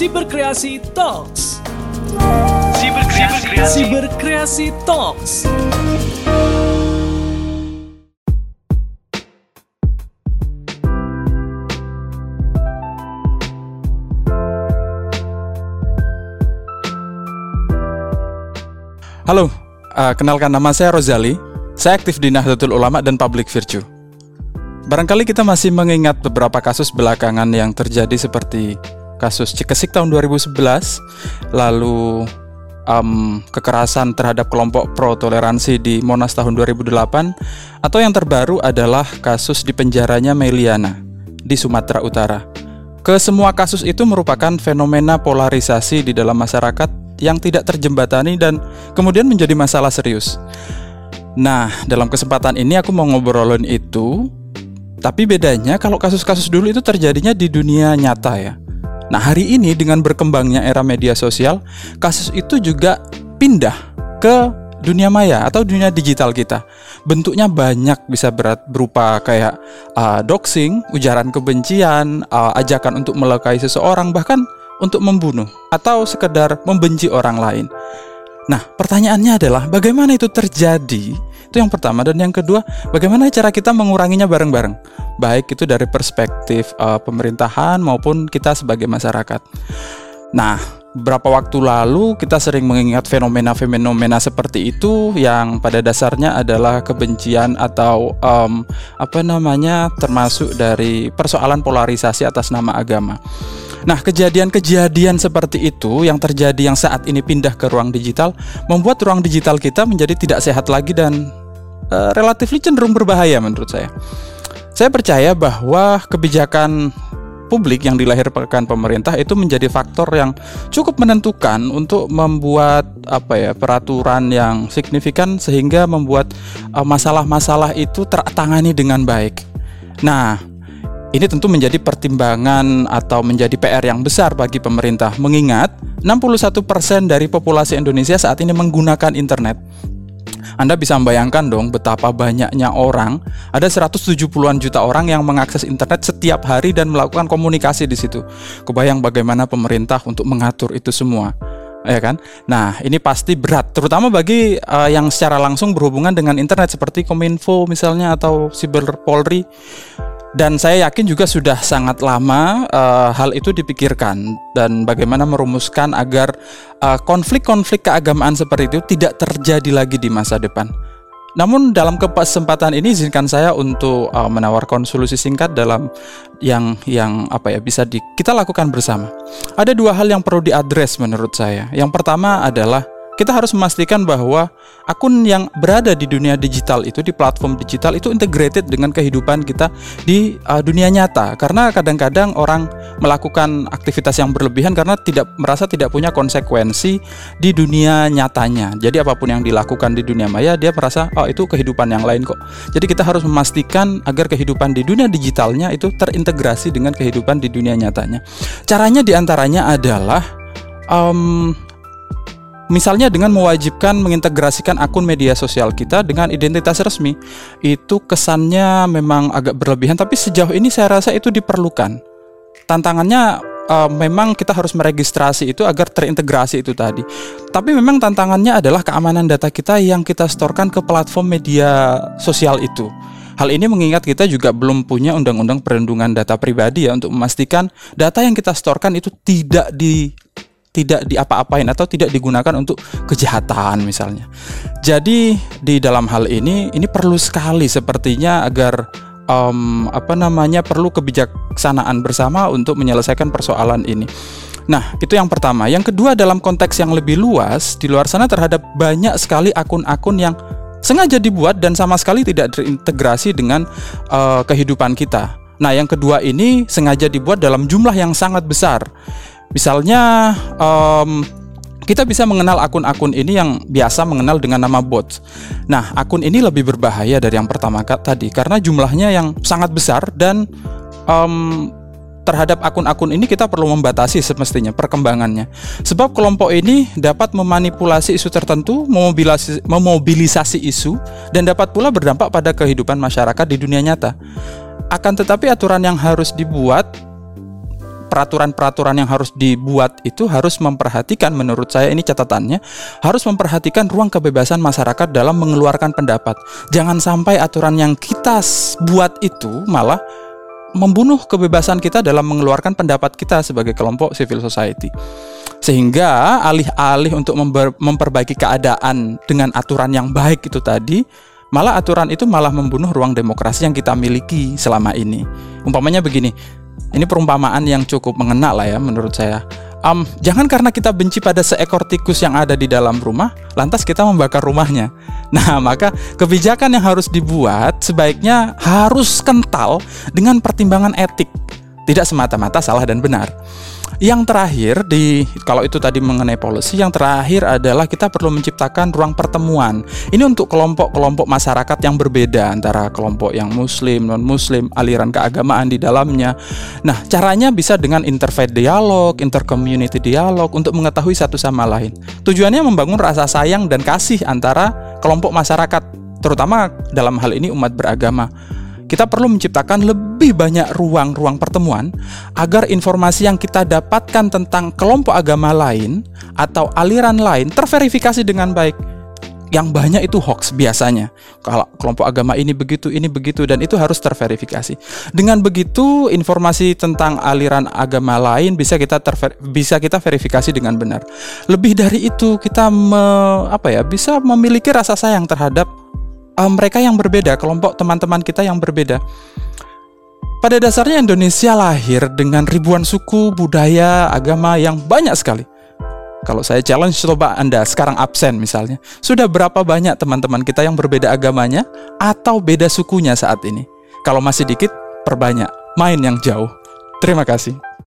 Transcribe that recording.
Siberkreasi Talks. Siberkreasi, Siberkreasi Talks. Halo, uh, kenalkan nama saya Rozali. Saya aktif di Nahdlatul Ulama dan Public Virtue. Barangkali kita masih mengingat beberapa kasus belakangan yang terjadi seperti kasus Cikesik tahun 2011, lalu um, kekerasan terhadap kelompok pro toleransi di Monas tahun 2008, atau yang terbaru adalah kasus di penjaranya Meliana di Sumatera Utara. Kesemua kasus itu merupakan fenomena polarisasi di dalam masyarakat yang tidak terjembatani dan kemudian menjadi masalah serius. Nah, dalam kesempatan ini aku mau ngobrolin itu, tapi bedanya kalau kasus-kasus dulu itu terjadinya di dunia nyata ya. Nah, hari ini dengan berkembangnya era media sosial, kasus itu juga pindah ke dunia maya atau dunia digital kita. Bentuknya banyak bisa berat berupa kayak uh, doxing, ujaran kebencian, uh, ajakan untuk melukai seseorang, bahkan untuk membunuh atau sekedar membenci orang lain. Nah, pertanyaannya adalah bagaimana itu terjadi? Itu yang pertama dan yang kedua, bagaimana cara kita menguranginya bareng-bareng? Baik itu dari perspektif uh, pemerintahan maupun kita sebagai masyarakat. Nah, beberapa waktu lalu kita sering mengingat fenomena-fenomena seperti itu yang pada dasarnya adalah kebencian atau um, apa namanya termasuk dari persoalan polarisasi atas nama agama. Nah, kejadian-kejadian seperti itu yang terjadi yang saat ini pindah ke ruang digital membuat ruang digital kita menjadi tidak sehat lagi dan uh, relatif cenderung berbahaya menurut saya. Saya percaya bahwa kebijakan publik yang dilahirkan pemerintah itu menjadi faktor yang cukup menentukan untuk membuat apa ya peraturan yang signifikan sehingga membuat eh, masalah-masalah uh, itu tertangani dengan baik. Nah, ini tentu menjadi pertimbangan atau menjadi PR yang besar bagi pemerintah mengingat 61% dari populasi Indonesia saat ini menggunakan internet. Anda bisa membayangkan dong betapa banyaknya orang, ada 170-an juta orang yang mengakses internet setiap hari dan melakukan komunikasi di situ. Kebayang bagaimana pemerintah untuk mengatur itu semua ya kan? Nah, ini pasti berat, terutama bagi uh, yang secara langsung berhubungan dengan internet seperti Kominfo misalnya atau Siber Polri dan saya yakin juga sudah sangat lama uh, hal itu dipikirkan dan bagaimana merumuskan agar eh, konflik-konflik uh, keagamaan seperti itu tidak terjadi lagi di masa depan. Namun dalam kesempatan ini izinkan saya untuk uh, menawarkan solusi singkat dalam yang yang apa ya bisa di, kita lakukan bersama. Ada dua hal yang perlu diadres menurut saya. Yang pertama adalah kita harus memastikan bahwa akun yang berada di dunia digital itu di platform digital itu integrated dengan kehidupan kita di uh, dunia nyata karena kadang-kadang orang melakukan aktivitas yang berlebihan karena tidak merasa tidak punya konsekuensi di dunia nyatanya. Jadi apa pun yang dilakukan di dunia maya dia merasa oh itu kehidupan yang lain kok. Jadi kita harus memastikan agar kehidupan di dunia digitalnya itu terintegrasi dengan kehidupan di dunia nyatanya. Caranya di antaranya adalah um, Misalnya dengan mewajibkan mengintegrasikan akun media sosial kita dengan identitas resmi. Itu kesannya memang agak berlebihan tapi sejauh ini saya rasa itu diperlukan. Tantangannya uh, memang kita harus meregistrasi itu agar terintegrasi itu tadi. Tapi memang tantangannya adalah keamanan data kita yang kita setorkan ke platform media sosial itu. Hal ini mengingat kita juga belum punya undang-undang perlindungan data pribadi ya untuk memastikan data yang kita setorkan itu tidak di tidak diapa-apain atau tidak digunakan untuk kejahatan misalnya. Jadi di dalam hal ini ini perlu sekali sepertinya agar um, apa namanya perlu kebijaksanaan bersama untuk menyelesaikan persoalan ini. Nah, itu yang pertama. Yang kedua dalam konteks yang lebih luas, di luar sana terhadap banyak sekali akun-akun yang sengaja dibuat dan sama sekali tidak terintegrasi dengan uh, kehidupan kita. Nah, yang kedua ini sengaja dibuat dalam jumlah yang sangat besar. Misalnya um, kita bisa mengenal akun-akun ini yang biasa mengenal dengan nama bot. Nah, akun ini lebih berbahaya dari yang pertama tadi karena jumlahnya yang sangat besar dan um, terhadap akun-akun ini kita perlu membatasi semestinya perkembangannya. Sebab kelompok ini dapat memanipulasi isu tertentu, memobilisasi, memobilisasi isu dan dapat pula berdampak pada kehidupan masyarakat di dunia nyata. Akan tetapi aturan yang harus dibuat peraturan-peraturan yang harus dibuat itu harus memperhatikan menurut saya ini catatannya harus memperhatikan ruang kebebasan masyarakat dalam mengeluarkan pendapat. Jangan sampai aturan yang kita buat itu malah membunuh kebebasan kita dalam mengeluarkan pendapat kita sebagai kelompok civil society. Sehingga alih-alih untuk memperbaiki keadaan dengan aturan yang baik itu tadi, malah aturan itu malah membunuh ruang demokrasi yang kita miliki selama ini. Umpamanya begini, ini perumpamaan yang cukup mengena lah ya menurut saya. Um, jangan karena kita benci pada seekor tikus yang ada di dalam rumah, lantas kita membakar rumahnya. Nah, maka kebijakan yang harus dibuat sebaiknya harus kental dengan pertimbangan etik, tidak semata-mata salah dan benar. Yang terakhir di kalau itu tadi mengenai policy, yang terakhir adalah kita perlu menciptakan ruang pertemuan. Ini untuk kelompok-kelompok masyarakat yang berbeda antara kelompok yang muslim, non-muslim, aliran keagamaan di dalamnya. Nah, caranya bisa dengan interfaith dialog, intercommunity dialog untuk mengetahui satu sama lain. Tujuannya membangun rasa sayang dan kasih antara kelompok masyarakat, terutama dalam hal ini umat beragama kita perlu menciptakan lebih banyak ruang-ruang pertemuan agar informasi yang kita dapatkan tentang kelompok agama lain atau aliran lain terverifikasi dengan baik. Yang banyak itu hoax biasanya. Kalau kelompok agama ini begitu, ini begitu, dan itu harus terverifikasi. Dengan begitu, informasi tentang aliran agama lain bisa kita terver, bisa kita verifikasi dengan benar. Lebih dari itu, kita me, apa ya bisa memiliki rasa sayang terhadap uh, mereka yang berbeda, kelompok teman-teman kita yang berbeda. Pada dasarnya Indonesia lahir dengan ribuan suku, budaya, agama yang banyak sekali. Kalau saya challenge coba Anda sekarang absen misalnya, sudah berapa banyak teman-teman kita yang berbeda agamanya atau beda sukunya saat ini? Kalau masih dikit, perbanyak, main yang jauh. Terima kasih.